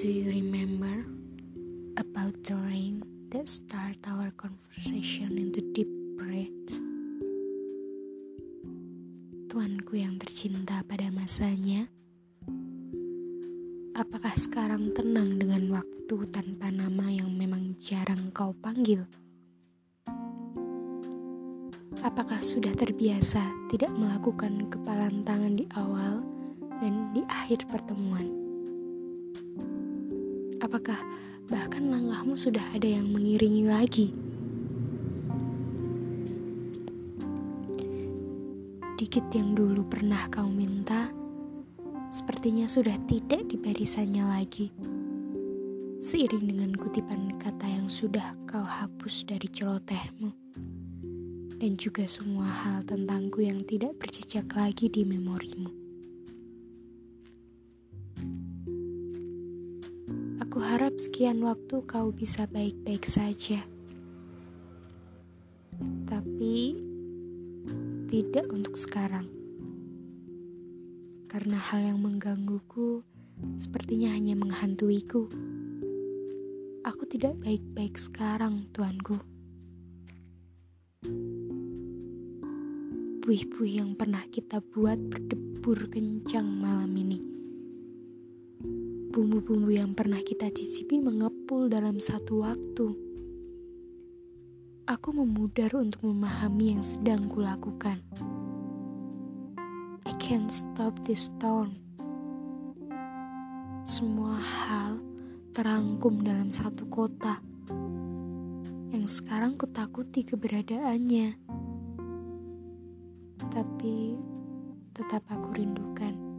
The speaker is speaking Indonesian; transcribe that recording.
Do you remember about the rain that started our conversation into deep breath? Tuanku yang tercinta pada masanya, apakah sekarang tenang dengan waktu tanpa nama yang memang jarang kau panggil? Apakah sudah terbiasa tidak melakukan kepalan tangan di awal dan di akhir pertemuan? Apakah bahkan langkahmu sudah ada yang mengiringi lagi. Dikit yang dulu pernah kau minta, sepertinya sudah tidak di barisannya lagi. Seiring dengan kutipan kata yang sudah kau hapus dari celotehmu. Dan juga semua hal tentangku yang tidak berjejak lagi di memorimu. Aku harap sekian waktu kau bisa baik-baik saja. Tapi tidak untuk sekarang. Karena hal yang menggangguku sepertinya hanya menghantuiku. Aku tidak baik-baik sekarang, tuanku. Buih-buih yang pernah kita buat berdebur kencang malam ini Bumbu-bumbu yang pernah kita cicipi mengepul dalam satu waktu. Aku memudar untuk memahami yang sedang kulakukan. I can't stop this storm. Semua hal terangkum dalam satu kota yang sekarang kutakuti keberadaannya. Tapi tetap aku rindukan.